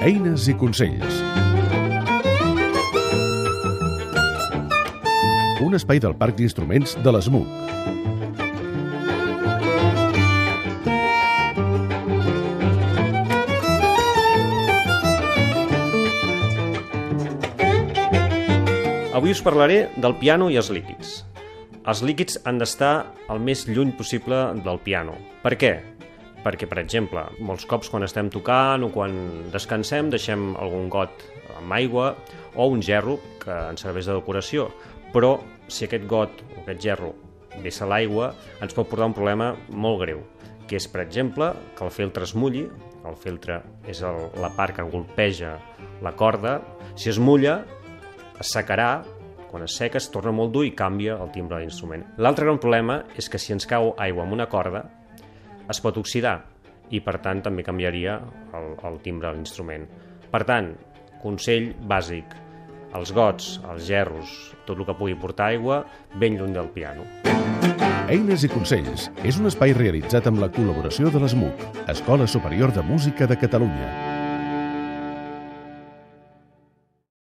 Eines i consells. Un espai del Parc d'Instruments de l'ESMUC. Avui us parlaré del piano i els líquids. Els líquids han d'estar el més lluny possible del piano. Per què? Perquè, per exemple, molts cops quan estem tocant o quan descansem deixem algun got amb aigua o un gerro que ens serveix de decoració. Però si aquest got o aquest gerro vessa l'aigua ens pot portar un problema molt greu, que és, per exemple, que el filtre es mulli, el filtre és el, la part que golpeja la corda, si es mulla es secarà, quan es seca es torna molt dur i canvia el timbre de l'instrument. L'altre gran problema és que si ens cau aigua amb una corda es pot oxidar i per tant també canviaria el, el timbre de l'instrument. Per tant, consell bàsic, els gots, els gerros, tot el que pugui portar aigua, ben lluny del piano. Eines i consells és un espai realitzat amb la col·laboració de l'ESMUC, Escola Superior de Música de Catalunya.